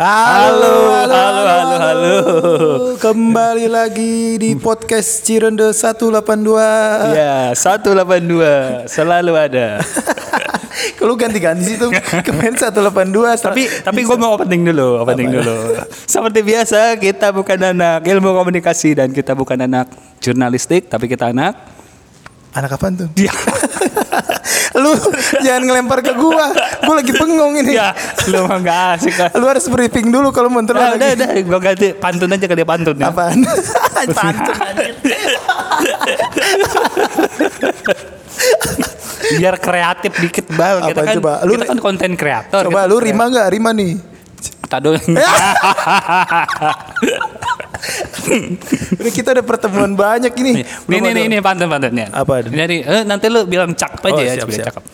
Halo, halo, halo, halo. Kembali lagi di podcast Cirende 182. Ya, 182 selalu ada. Kalau ganti-ganti sih tuh kemarin 182. tapi tapi gue mau opening dulu, opening dulu. Seperti biasa, kita bukan anak ilmu komunikasi dan kita bukan anak jurnalistik, tapi kita anak anak apaan tuh? dia. Lu jangan ngelempar ke gua. Gua lagi bengong ini. ya, lu mah gak asik lah. Lu harus briefing dulu kalau mau ntar lu Nah, udah, udah, gue ganti pantun aja ke dia pantun ya. Apaan? Pantun. Biar kreatif dikit bal. Kita kan, coba? Lu- kita kan konten kreator. Coba gitu. lu rima nggak? Rima nih. Tado. Ini kita ada pertemuan banyak ini. Nih, nih, ada. nih, ini pantun pantunnya. Apa? Jadi, eh, nanti lu bilang cakep aja Oh, ya, siap, siap. cakep.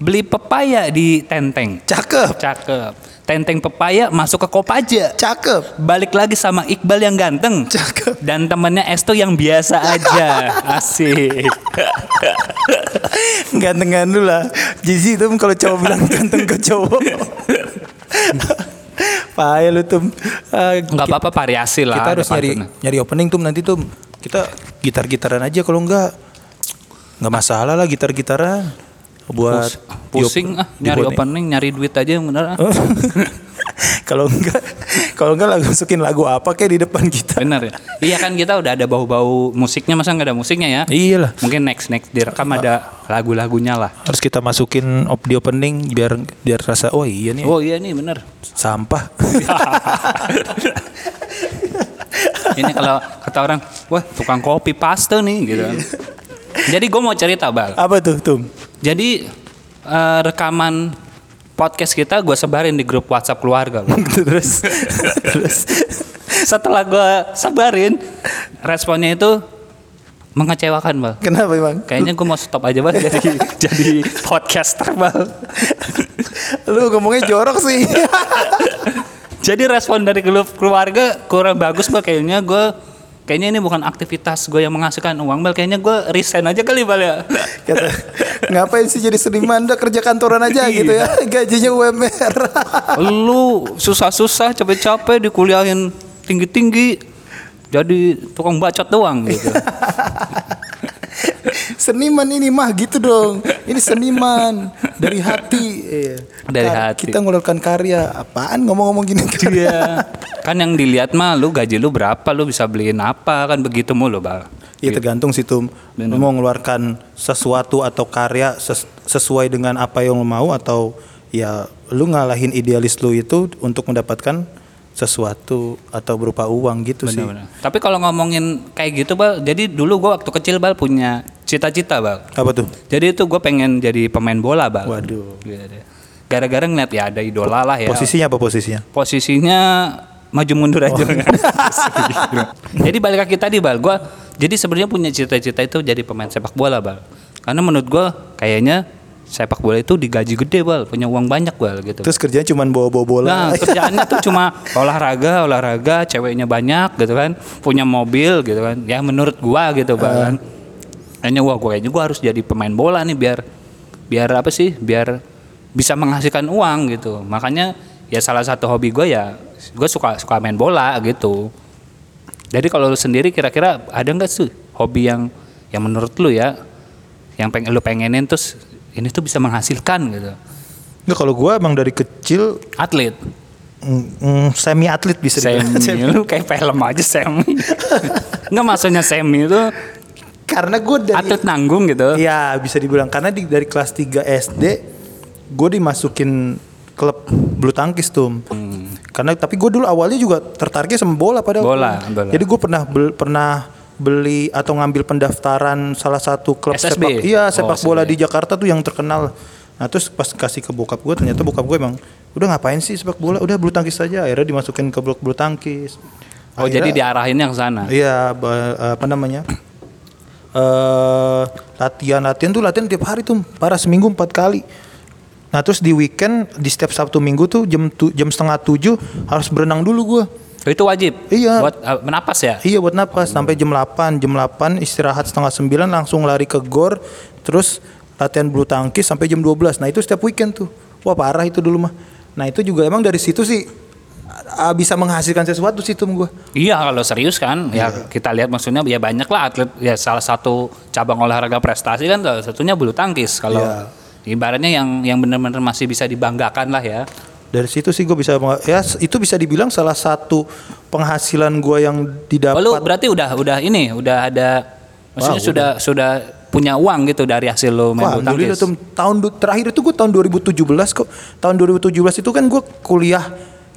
Beli pepaya di Tenteng. Cakep. Cakep. Tenteng pepaya masuk ke Kopaja. Cakep. Balik lagi sama Iqbal yang ganteng. Cakep. Dan temennya Esto yang biasa aja. Asik. Gantengan dulu lah. Jizi tuh kalau cowok bilang ganteng ke cowok. Payah lu tuh. Ah, Enggak apa-apa variasi lah. kita harus nyari nyari opening tuh nanti tuh kita gitar-gitaran aja kalau enggak nggak masalah lah gitar-gitaran buat Pus- Pusing ah nyari opening, nyari duit aja yang bener ah. kalau enggak kalau enggak lagu masukin lagu apa kayak di depan kita Bener ya. Iya kan kita udah ada bau-bau musiknya masa nggak ada musiknya ya? iyalah Mungkin next next direkam ada lagu-lagunya lah. harus kita masukin op di opening biar biar rasa oh iya nih Oh iya nih bener. sampah Ini kalau kata orang, wah tukang kopi paste nih gitu. kan. Jadi gue mau cerita bal. apa tuh tum Jadi eh, rekaman podcast kita gue sebarin di grup WhatsApp keluarga. Bal. terus terus Setelah gue sebarin, responnya itu mengecewakan bal. kenapa emang Kayaknya gue mau stop aja bal jadi jadi podcaster bal. lu ngomongnya jorok sih Jadi respon dari grup keluarga kurang bagus bal kayaknya gue kayaknya ini bukan aktivitas gue yang menghasilkan uang bal kayaknya gue resign aja kali bal ya. Kata, ngapain sih jadi seniman? Udah kerja kantoran aja gitu ya. Gajinya UMR Lu susah-susah capek-capek dikuliahin tinggi-tinggi jadi tukang bacot doang gitu. Seniman ini mah gitu dong ini seniman dari hati Iya. Dari Kar- hati. kita ngeluarkan karya apaan ngomong-ngomong gini Iya. kan yang dilihat mah lu gaji lu berapa lu bisa beliin apa kan begitu mulu bal. Iya tergantung sih Tum Bener. Lu mau ngeluarkan sesuatu atau karya ses- sesuai dengan apa yang lu mau Atau ya lu ngalahin idealis lu itu untuk mendapatkan sesuatu atau berupa uang gitu sih Benar-benar. Tapi kalau ngomongin kayak gitu bal, jadi dulu gua waktu kecil bal punya cita-cita bal. Apa tuh? Jadi itu gue pengen jadi pemain bola bal. Waduh. Gitu. Gara-gara ngeliat ya ada idola lah ya. Posisinya apa posisinya? posisinya maju mundur aja. jadi balik lagi tadi bal, gua jadi sebenarnya punya cita-cita itu jadi pemain sepak bola bal. Karena menurut gua kayaknya sepak bola itu digaji gede bal, punya uang banyak bal gitu. Terus kerjanya cuma bawa-bawa bola Nah kerjaannya tuh cuma olahraga, olahraga, ceweknya banyak gitu kan, punya mobil gitu kan. Ya menurut gua gitu bal kan. Kayaknya wah gua kayaknya gua harus jadi pemain bola nih biar biar apa sih? Biar bisa menghasilkan uang gitu. Makanya ya salah satu hobi gua ya gue suka suka main bola gitu. Jadi kalau lu sendiri kira-kira ada nggak sih hobi yang yang menurut lu ya yang pengen lu pengenin terus ini tuh bisa menghasilkan gitu. Nggak kalau gua emang dari kecil Atlet. mm, semi atlet bisa dibilang. Semi lu kayak film aja semi. Enggak maksudnya semi itu Karena gue dari atlet nanggung gitu. Iya bisa dibilang karena di, dari kelas 3 SD gue dimasukin klub bulu tangkis tuh. Karena tapi gue dulu awalnya juga tertariknya sama bola pada Bola, bola. Jadi gue pernah bel- pernah beli atau ngambil pendaftaran salah satu klub SSB? sepak iya Oh, sepak bola SSB. di Jakarta tuh yang terkenal. Nah terus pas kasih ke bokap gue ternyata bokap gue emang udah ngapain sih sepak bola udah bulu tangkis saja akhirnya dimasukin ke blok bulu tangkis. Oh jadi diarahinnya ke sana. Iya, apa namanya? eh latihan latihan tuh latihan tiap hari tuh, parah seminggu empat kali. Nah terus di weekend di setiap Sabtu Minggu tuh jam tu, jam setengah tujuh harus berenang dulu gua. Itu wajib. Iya. Buat uh, menapas ya. Iya buat napas sampai jam 8 Jam 8 istirahat setengah 9 langsung lari ke gor Terus latihan bulu tangkis sampai jam 12 Nah itu setiap weekend tuh Wah parah itu dulu mah Nah itu juga emang dari situ sih ah, bisa menghasilkan sesuatu sih tum gue. Iya kalau serius kan ya kita lihat maksudnya ya banyak lah atlet ya salah satu cabang olahraga prestasi kan salah satunya bulu tangkis kalau Iya. ibaratnya yang yang benar-benar masih bisa dibanggakan lah ya. Dari situ sih gue bisa ya itu bisa dibilang salah satu penghasilan gue yang didapat. Oh, lu berarti udah udah ini udah ada maksudnya Wah, sudah sudah punya uang gitu dari hasil lo main Wah, bulu tangkis. tuh tahun terakhir itu gue tahun 2017 kok. Tahun 2017 itu kan gue kuliah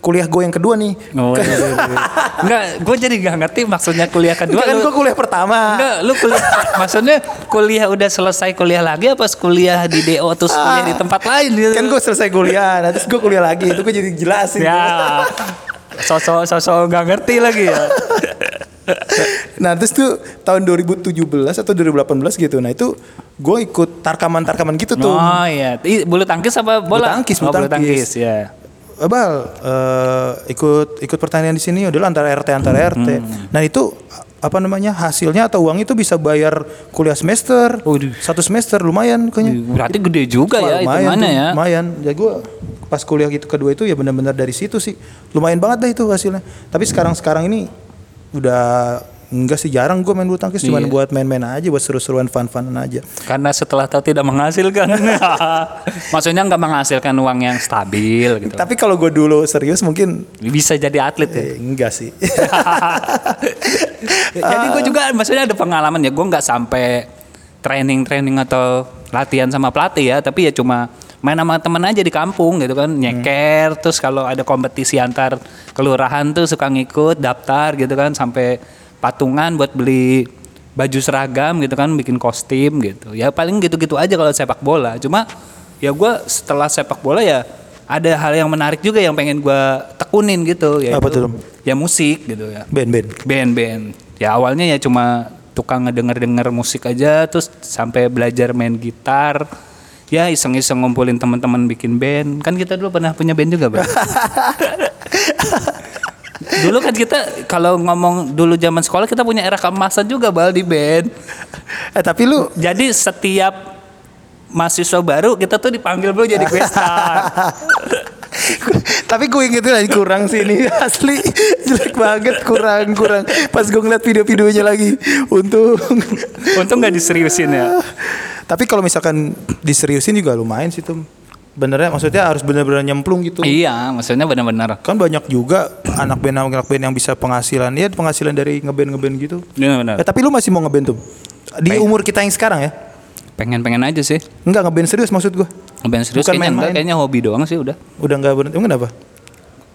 kuliah gue yang kedua nih. Oh, iya, iya, iya. Enggak, gue jadi nggak ngerti maksudnya kuliah kedua. kan gue kuliah pertama. Enggak, lu kuliah maksudnya kuliah udah selesai kuliah lagi apa kuliah di DO terus kuliah di tempat lain gitu. Kan gue selesai kuliah, nah terus gue kuliah lagi. Itu gue jadi jelasin. ya. Sosok sosok nggak ngerti lagi ya. Nah terus tuh tahun 2017 atau 2018 gitu. Nah itu gue ikut tarkaman-tarkaman gitu tuh. Oh iya, bulu tangkis apa bola? Bulu tangkis, oh, bulu bulu tangkis, tangkis. ya. Abal eh, ikut ikut pertandingan di sini udah antara RT antara RT. Nah itu apa namanya hasilnya atau uang itu bisa bayar kuliah semester satu semester lumayan kayaknya. Berarti gede juga ya itu mana tuh, ya? Lumayan. Ya gue pas kuliah gitu kedua itu ya benar-benar dari situ sih. Lumayan banget dah itu hasilnya. Tapi sekarang-sekarang ini udah enggak sih jarang gue main bulu tangkis cuman Iya. buat main-main aja buat seru-seruan fun-funan aja. Karena setelah tahu tidak menghasilkan. Maksudnya nggak menghasilkan uang yang stabil gitu. Tapi kalau gue dulu serius mungkin Bisa jadi atlet ya. eh, enggak sih. Jadi gue juga maksudnya ada pengalaman ya. Gue nggak sampai training-training atau latihan sama pelatih ya. Tapi ya cuma main sama temen aja di kampung gitu kan. Nyeker. Terus kalau ada kompetisi antar kelurahan tuh suka ngikut daftar gitu kan. Sampai patungan buat beli baju seragam gitu kan. Bikin kostum gitu. Ya paling gitu-gitu aja kalau sepak bola. Cuma ya gue setelah sepak bola ya ada hal yang menarik juga yang pengen gue tekunin gitu ya Apa tuh, ya musik gitu ya Ben-ben. band-band. Ya awalnya ya cuma tukang ngedenger-denger musik aja terus sampai belajar main gitar. Ya iseng-iseng ngumpulin teman-teman bikin band. Kan kita dulu pernah punya band juga, Bang. dulu kan kita kalau ngomong dulu zaman sekolah kita punya era keemasan juga bal di band. Eh tapi lu Jadi setiap mahasiswa baru kita tuh dipanggil bro jadi questar. tapi gue ingetin lagi kurang sih ini asli jelek banget kurang kurang pas gue ngeliat video-videonya lagi untung Untung nggak diseriusin ya. tapi kalau misalkan diseriusin juga lumayan sih tuh benernya maksudnya harus bener-bener nyemplung gitu Iya, maksudnya benar-benar. kan banyak juga anak band anak band yang bisa penghasilan ya penghasilan dari ngeband ngeband gitu Benar-benar. eh, tapi lu masih mau ngeband tuh di Pengen. umur kita yang sekarang ya Pengen-pengen aja sih. enggak ngeband serius maksud gue Band serius Bukan kayaknya enggak, main-main. kayaknya hobi doang sih udah. udah nggak berhenti emang kenapa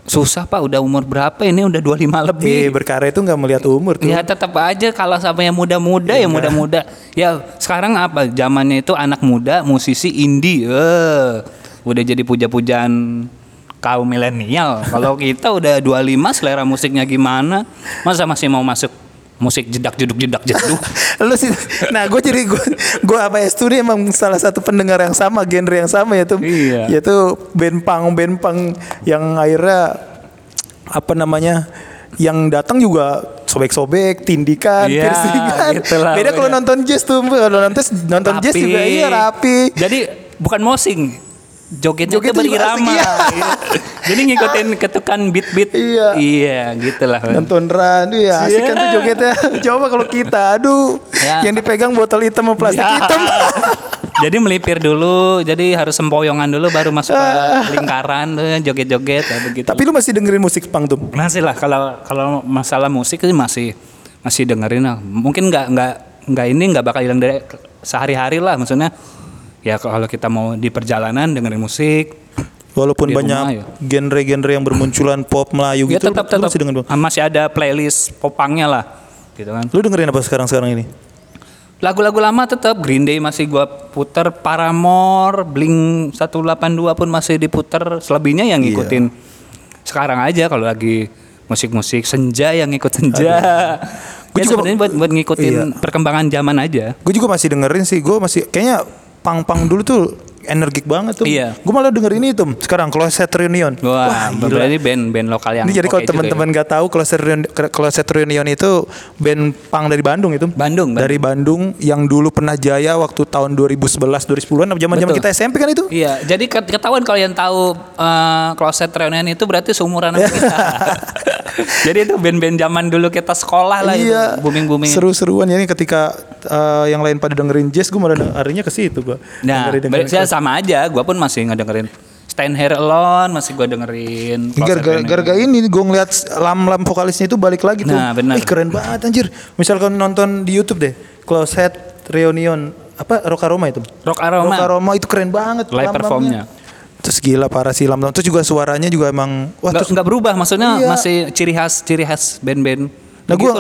Susah Pak, udah umur berapa ini? Udah 25 lebih. eh berkarya itu nggak melihat umur tuh Ya tetap aja kalau sampai yang muda-muda ya muda-muda. Ya sekarang apa? Zamannya itu anak muda, musisi indie. Eh, udah jadi puja-pujaan kaum milenial. Kalau kita udah 25 selera musiknya gimana? Masa masih mau masuk musik jedak jeduk jedak jeduk? lu sih nah gue jadi gue gue apa ya ini emang salah satu pendengar yang sama genre yang sama ya tuh Iya. yaitu band punk band punk yang akhirnya apa namanya yang datang juga sobek-sobek tindikan Iya, piercingan gitulah, beda kalau nonton jazz tuh kalau nonton nonton jazz Rapi. juga iya rapi Jadi bukan mosing. Jogetnya Joget berirama. iya. Iya. Jadi ngikutin ketukan beat-beat. Iya. Iya, gitulah. nonton ran ya asik kan tuh Iya. jogetnya coba kalau kita aduh Ya. yang dipegang botol hitam sama plastik Ya. hitam jadi melipir dulu, jadi harus sempoyongan dulu baru masuk ke lingkaran tuh joget-joget ya begitu. tapi lu masih dengerin musik punk tuh masih lah kalau kalau masalah musik sih masih masih dengerin lah. Mungkin nggak nggak nggak ini nggak bakal hilang dari sehari-hari lah maksudnya. Ya kalau kita mau di perjalanan dengerin musik, Walaupun banyak ya. genre-genre yang bermunculan pop Melayu ya gitu, tetap lu tetap masih dengerin. masih ada playlist popangnya lah, gitu kan. Lu dengerin apa sekarang-sekarang ini? Lagu-lagu lama tetap Green Day masih gua puter, Paramore, Blink 182 pun masih diputer. Selebihnya yang ngikutin sekarang aja kalau lagi musik-musik senja yang ngikut senja. Gue juga- juga buat buat ngikutin Iya. perkembangan zaman aja. Gue juga masih dengerin sih. Gue masih kayaknya pang-pang dulu tuh energik banget tuh. Iya. Gue malah denger ini tuh sekarang Closet Reunion. Wah, gila. berarti band-band lokal yang Ini jadi kalau juga ya. teman-teman nggak tahu Closet Reunion, Closet Reunion itu band punk dari Bandung itu. Bandung, Bandung. Dari Bandung yang dulu pernah jaya waktu tahun 2011 2010-an zaman-zaman kita SMP kan itu. Iya, jadi ket- ketahuan kalau yang tahu eh, Closet Reunion itu berarti seumuran sama kita. jadi itu band-band zaman dulu kita sekolah lah iya. itu, booming-booming. Seru-seruan ya ini ketika eh, yang lain pada dengerin jazz gue malah harinya ke situ gue. Nah, ber- saya sama aja, gua pun masih ngedengerin Stand Here Alone, masih gua dengerin. Gara-gara ini gue ngeliat lam-lam vokalisnya itu balik lagi tuh. Nah, benar. Ih, keren banget anjir. Misalkan nonton di YouTube deh, Closet Reunion apa Rock Aroma itu. Rock Aroma. Rock Aroma itu keren banget Live performnya. Terus gila parah sih lam-lam. Terus juga suaranya juga emang wah Nggak, terus nggak berubah, maksudnya Iya. masih ciri khas ciri khas band-band. Nah gue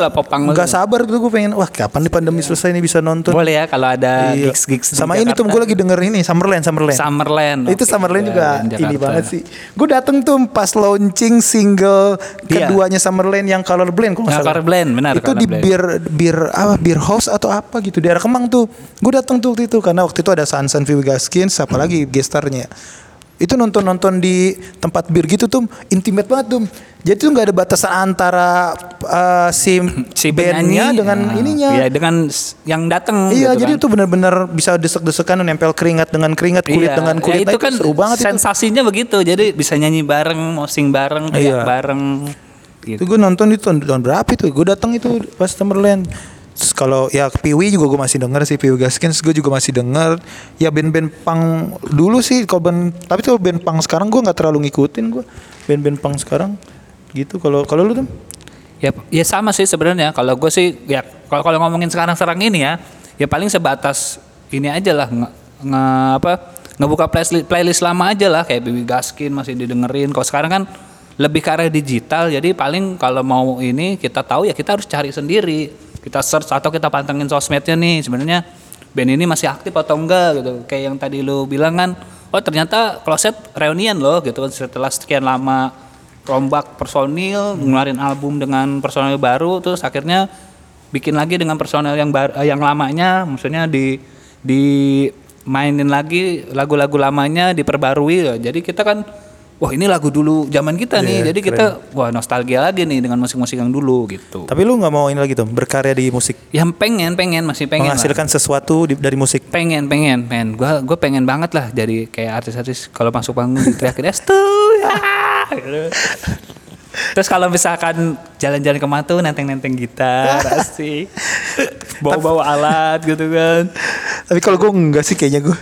nggak sabar tuh gue pengen wah kapan nih pandemi selesai nih bisa nonton. Boleh ya kalau ada Iya. gigs-gigs di Sama ini tuh gue lagi denger ini Summerland Summerland. Summerland. itu Oke, Summerland iya, juga ini Jakarta. banget sih. Gue dateng tuh pas launching single Iya. keduanya Summerland yang Color Blend kalau nggak salah. Color Blend, benar, Itu di Blend. bir bir apa beer house atau apa gitu di daerah Kemang tuh. Gue dateng tuh waktu itu karena waktu itu ada Sansan Vivi Gaskins Hmm. apalagi gestarnya. Itu nonton-nonton di tempat bir gitu tuh intimate banget tuh. Jadi tuh nggak ada batasan antara uh, si, si bandnya dengan ah, ininya. Iya, dengan yang datang Iya, gitu jadi kan. itu benar-benar bisa desek-desekan nempel keringat dengan keringat, kulit Iya, dengan ya kulit. itu Nah, kan seru banget itu. sensasinya begitu. Jadi bisa nyanyi bareng, mosing bareng, Iya. teriak bareng. Gitu. Itu gue nonton itu tahun, tahun berapa itu? Gue datang itu pas Summerland. Kalau ya Piwi juga gue masih denger sih Piwi Gaskins gue juga masih denger ya band-band punk dulu sih kalau band tapi tuh band punk sekarang gue nggak terlalu ngikutin gue band-band punk sekarang gitu kalau kalau lu tuh Ya, ya sama sih sebenarnya. Kalau gue sih ya kalau kalau ngomongin sekarang-sekarang ini ya, ya paling sebatas ini aja lah nge, nge- apa ngebuka playlist playlist lama aja lah kayak Bibi Gaskin masih didengerin. Kalau sekarang kan lebih ke arah digital, jadi paling kalau mau ini kita tahu ya kita harus cari sendiri. Kita search atau kita pantengin sosmednya nih sebenarnya band ini masih aktif atau enggak gitu. Kayak yang tadi lu bilang kan, oh ternyata Closet reunion loh gitu kan setelah sekian lama rombak personil, ngeluarin album dengan personil baru, terus akhirnya bikin lagi dengan personil yang baru, yang lamanya, maksudnya di di mainin lagi lagu-lagu lamanya diperbarui. Jadi kita kan, wah ini lagu dulu zaman kita nih, Iya, jadi kita wah nostalgia lagi nih dengan musik-musik yang dulu gitu. tapi lu nggak mau ini lagi tuh berkarya di musik? Yang pengen, pengen masih pengen lah. menghasilkan sesuatu di- dari musik? Pengen pengen pengen. Gue gue pengen banget lah jadi kayak artis-artis kalau masuk panggung diteriakin Estu ya gitu. terus kalau misalkan jalan-jalan ke Matu nenteng-nenteng gitar asik. Bawa-bawa alat gitu kan. Tapi kalau gue enggak sih kayaknya gue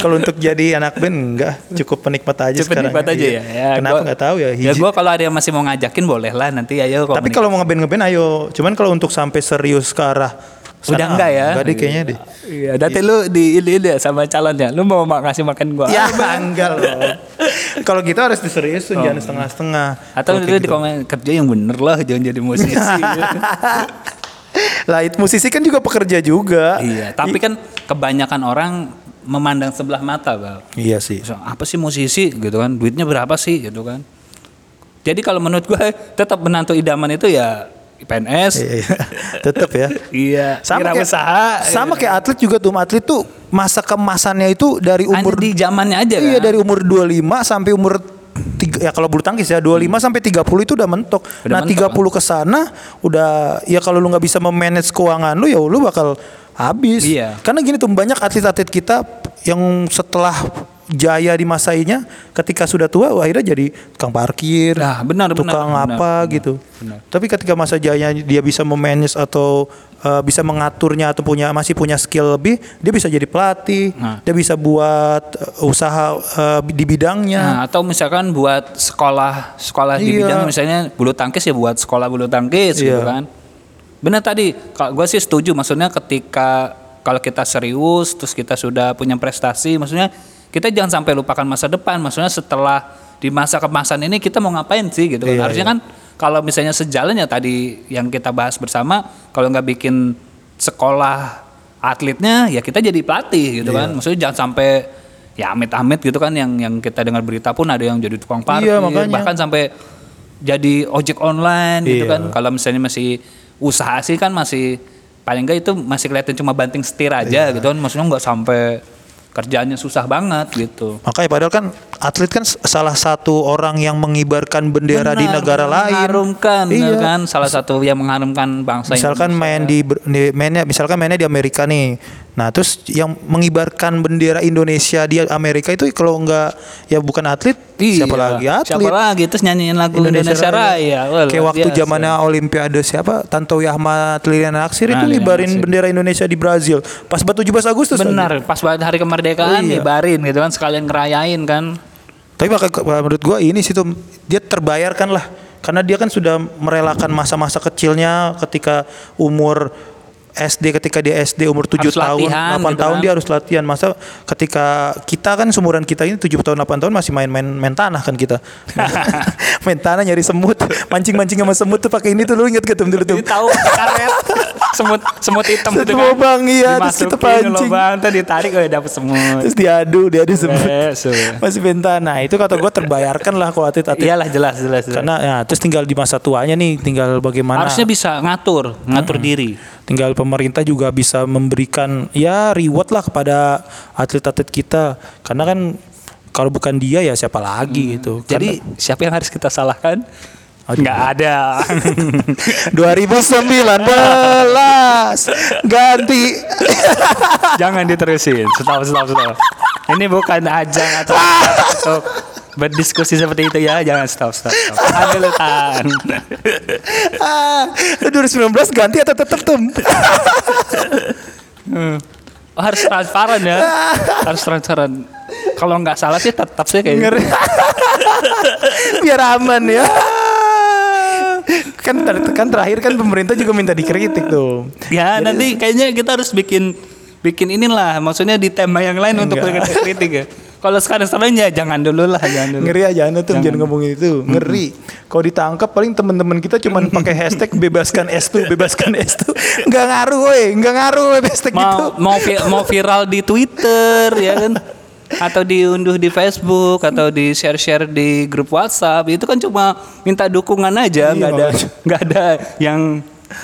kalau untuk jadi anak band enggak cukup penikmat aja Cukup sekarang nikmat aja Iya. ya, ya kenapa gua- nggak tahu ya ya hiji- gue kalau ada yang masih mau ngajakin boleh lah nanti ayo Tapi kalau mau ngeband ngeband ayo. Cuman kalau untuk sampai serius ke arah sana, udah enggak ya Enggak deh kayaknya deh. iya nanti lu di ini deh sama calonnya lu mau ma- ngasih makan gua Ya enggak loh. kalau gitu harus diseriusin jangan setengah-setengah. atau lu kayak di gitu. komen kerja yang bener lah jangan jadi musisi Lah itu musisi kan juga pekerja juga. Iya, tapi kan kebanyakan orang memandang sebelah mata, Bal. Iya sih. So, apa sih musisi gitu kan? Duitnya berapa sih gitu kan? Jadi kalau menurut gue tetap menantu idaman itu ya PNS. Iya, iya. Tetep ya. Iya, Sama kayak, usaha. sama kayak atlet juga tuh. Atlet tuh masa kemasannya itu dari umur di zamannya aja Iya kan. dari umur 25 sampai umur tiga, ya kalau bulu tangkis ya 25 sampai 30 itu udah mentok. Udah nah, mentok, 30 ke sana udah ya kalau lu nggak bisa memanage keuangan lu ya lu bakal habis. Iya. Karena gini tuh banyak atlet-atlet kita yang setelah jaya di masanya ketika sudah tua wah, akhirnya jadi tukang parkir, Nah, benar, tukang benar, apa benar, gitu. benar. Tapi ketika masa jayanya dia bisa memanage atau uh, bisa mengaturnya atau punya masih punya skill lebih, dia bisa jadi pelatih, Nah. dia bisa buat uh, usaha uh, di bidangnya. Nah, atau misalkan buat sekolah sekolah di Iya. bidang misalnya bulu tangkis ya buat sekolah bulu tangkis gitu Iya. kan. Benar tadi, kalau gue sih setuju maksudnya ketika kalau kita serius terus kita sudah punya prestasi maksudnya kita jangan sampai lupakan masa depan maksudnya setelah di masa kemasan ini kita mau ngapain sih gitu kan. Iya, Harusnya kan kalau misalnya sejalan ya tadi yang kita bahas bersama kalau nggak bikin sekolah atletnya ya kita jadi pelatih gitu Iya. kan. Maksudnya jangan sampai ya amit-amit gitu kan yang yang kita dengar berita pun ada yang jadi tukang parkir Iya, makanya. bahkan sampai jadi ojek online gitu Iya. kan kalau misalnya masih usaha sih kan masih paling enggak itu masih kelihatan cuma banting setir aja Iya. gitu kan maksudnya nggak sampai kerjaannya susah banget gitu. Makanya padahal kan atlet kan salah satu orang yang mengibarkan bendera di Benar, negara lain. mengharumkan Iya. ya kan salah satu yang mengharumkan bangsa Misalkan main di, di mainnya misalkan mainnya di Amerika nih. Nah, terus yang mengibarkan bendera Indonesia di Amerika itu kalau enggak ya bukan atlet, Iya, siapa lagi atlet? Siapa lagi terus nyanyiin lagu Indonesia, Raya. Wah, Kayak waktu zamannya Olimpiade siapa? Tantowi Ahmad Liliana Aksir itu Nah, ngibarin bendera Indonesia di Brazil pas buat 17 Agustus. Benar, pas hari kemerdekaan Iya. nyebarin gitu kan sekalian ngerayain kan. Tapi maka menurut gua ini sih tuh dia terbayarkan lah. Karena dia kan sudah merelakan masa-masa kecilnya ketika umur SD ketika dia SD umur 7 Harus tahun, latihan 8 gitu tahun kan. dia harus latihan. Masa ketika kita kan seumuran kita ini 7 tahun 8 tahun masih main-main main tanah kan kita. main tanah nyari semut, mancing-mancing sama semut tuh pakai ini tuh lu inget gak tuh dulu tuh? Jadi tahu karet semut semut hitam Semut gitu kan. lubang, iya, terus kita pancing. lubang, tuh ditarik oh dapet semut. Terus diadu, diadu semut. Besul. Masih main tanah. Itu kata gua terbayarkan lah kalau atlet-atlet Iyalah jelas jelas. jelas. Karena ya terus tinggal di masa tuanya nih, tinggal bagaimana. Harusnya bisa ngatur, ngatur diri. Tinggal pemerintah juga bisa memberikan ya reward lah kepada atlet-atlet kita. Karena kan kalau bukan dia ya siapa lagi gitu. Jadi siapa yang harus kita salahkan? Nggak ada. 2019 ganti. Jangan diterusin. Stop, stop, stop. Ini bukan ajang atau untuk berdiskusi seperti itu ya. Jangan stop, stop, stop. Tahan dulu, tahan. ah, 2019 ganti atau tetap tuh? Oh, harus transparan ya. Harus transparan. Kalau nggak salah sih tetap sih kayaknya. Biar aman ya. kan ter- kan terakhir kan pemerintah juga minta dikritik tuh. Ya nanti kayaknya kita harus bikin bikin inilah. Maksudnya di tema yang lain untuk Enggak. kritik ya. Kalau sekarang sekarang ya jangan dulu lah, jangan dulu. Ngeri aja anda tuh Jangan. jangan ngomongin itu. Ngeri. Kalau ditangkap paling teman-teman kita cuman pakai hashtag bebaskan S2, bebaskan S2. Enggak ngaruh woi, enggak ngaruh hashtag itu. mau mau vi- mau viral di Twitter ya kan atau diunduh di Facebook atau di share-share di grup WhatsApp itu kan cuma minta dukungan aja Iya, nggak ada makanya. nggak ada yang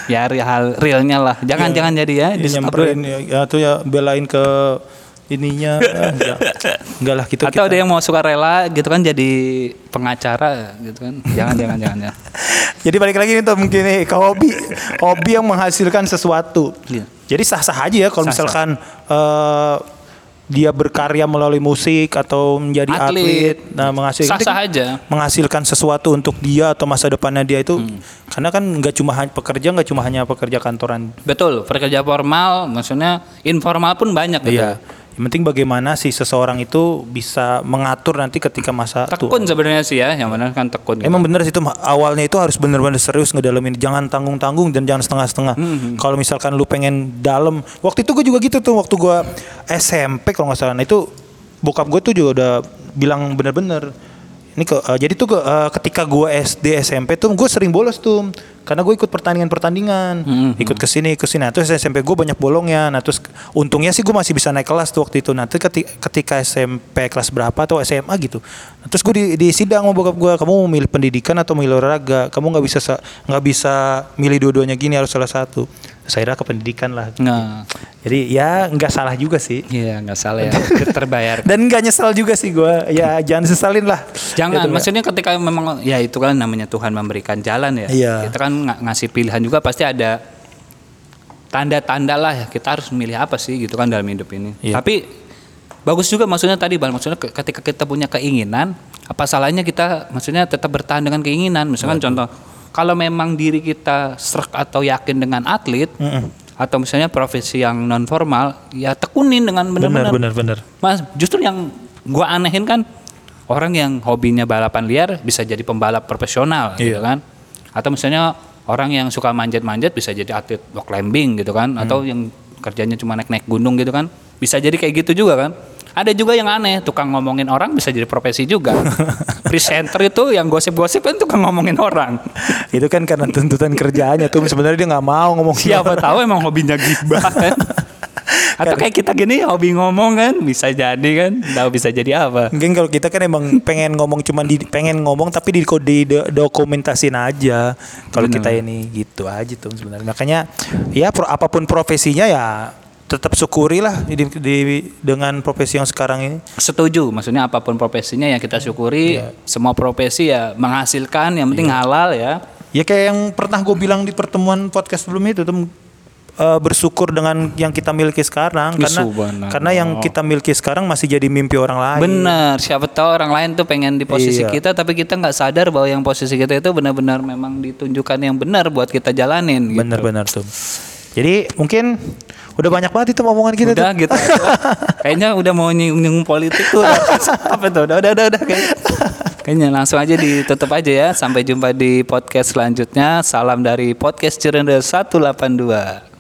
ya hal realnya lah jangan jangan jadi ya Ya, di nyamperin ya, ya, atau ya belain ke ininya ah, enggak. Enggak lah gitu atau ada yang mau suka rela gitu kan jadi pengacara gitu kan jangan jangan jangan ya Jadi balik lagi nih tuh mungkin nih ke hobi hobi yang menghasilkan sesuatu. Iya. Jadi sah-sah aja ya kalau misalkan eh, dia berkarya melalui musik atau menjadi atlet, Atlet. nah menghasilkan Sah-sah aja. menghasilkan sesuatu untuk dia atau masa depannya dia itu Hmm. karena kan nggak cuma pekerja nggak cuma hanya pekerja kantoran betul pekerja formal maksudnya informal pun banyak gitu Iya. Yang penting bagaimana sih seseorang itu bisa mengatur nanti ketika masa tekun sebenarnya sih ya yang benar kan tekun gitu. Emang bener sih itu awalnya itu harus bener-bener serius ngedalamin jangan tanggung-tanggung dan jangan setengah-setengah. Hmm, Kalau misalkan lu pengen dalam, waktu itu gue juga gitu tuh waktu gua SMP kalau nggak salah. Nah itu bokap gue tuh juga udah bilang bener-bener. Ini ke, eh, jadi tuh eh, ketika gua SD SMP tuh gue sering bolos tuh karena gue ikut pertandingan-pertandingan, Hmm, ikut ke sini ke sini. Nah, terus SMP gue banyak bolongnya. Nah terus untungnya sih gue masih bisa naik kelas tuh waktu itu. Nah terus ketika, ketika SMP kelas berapa atau SMA gitu. Nah, terus gue di, di sidang sama bokap gue, kamu mau milih pendidikan atau milih olahraga? Kamu nggak bisa sa- nggak bisa milih dua-duanya gini harus salah satu. Saya ke pendidikan lah. nah Jadi ya nggak salah juga sih. iya nggak salah ya terbayar Dan nggak nyesal juga sih gue. Ya jangan sesalin lah. Jangan, Gitu, maksudnya ketika memang ya itu kan namanya Tuhan memberikan jalan ya. Iya. Kita kan ng- ngasih pilihan juga pasti ada tanda-tanda lah ya kita harus memilih apa sih gitu kan dalam hidup ini. Iya. Tapi bagus juga maksudnya tadi Bang, maksudnya ke- ketika kita punya keinginan, apa salahnya kita maksudnya tetap bertahan dengan keinginan. Misalkan contoh kalau memang diri kita serak atau yakin dengan atlet Mm-mm. atau misalnya profesi yang non formal, ya tekunin dengan Benar benar-benar benar benar. Mas, justru yang gua anehin kan orang yang hobinya balapan liar bisa jadi pembalap profesional gitu Iya. kan. Atau misalnya orang yang suka manjat-manjat bisa jadi atlet rock climbing gitu kan atau yang kerjanya cuma naik-naik gunung gitu kan. Bisa jadi kayak gitu juga kan. Ada juga yang aneh, tukang ngomongin orang bisa jadi profesi juga. Presenter itu yang gosip-gosip kan tukang ngomongin orang. itu kan karena tuntutan kerjaannya tuh sebenarnya dia nggak mau ngomong Siapa tahu emang hobinya gibah kan. Atau kayak kita gini hobi ngomong kan bisa jadi kan, tahu bisa jadi apa. Mungkin kalau kita kan emang pengen ngomong cuman di, pengen ngomong tapi di di do- dokumentasin aja. Kalau kita ini gitu aja tuh sebenarnya. Makanya ya pro- apa pun profesinya ya tetap syukuri lah di, di- dengan profesi yang sekarang ini. Setuju, maksudnya apa pun profesinya yang kita syukuri, semua profesi ya menghasilkan, yang penting halal ya. Ya kayak yang pernah gue bilang di pertemuan podcast sebelum itu tuh eh, bersyukur dengan yang kita miliki sekarang karena Subhanallah. karena yang kita miliki sekarang masih jadi mimpi orang lain. Bener, siapa tahu orang lain tuh pengen di posisi Iya. kita, tapi kita nggak sadar bahwa yang posisi kita itu benar-benar memang ditunjukkan yang benar buat kita jalanin. Gitu. Benar-benar tuh. Jadi mungkin udah banyak banget itu omongan kita Udah tuh. gitu. Kayaknya udah mau nyinggung politik tuh. Apa tuh? Udah, udah, udah, udah. Kayaknya, kayaknya langsung aja ditutup aja ya. Sampai jumpa di podcast selanjutnya. Salam dari podcast Cirende 182.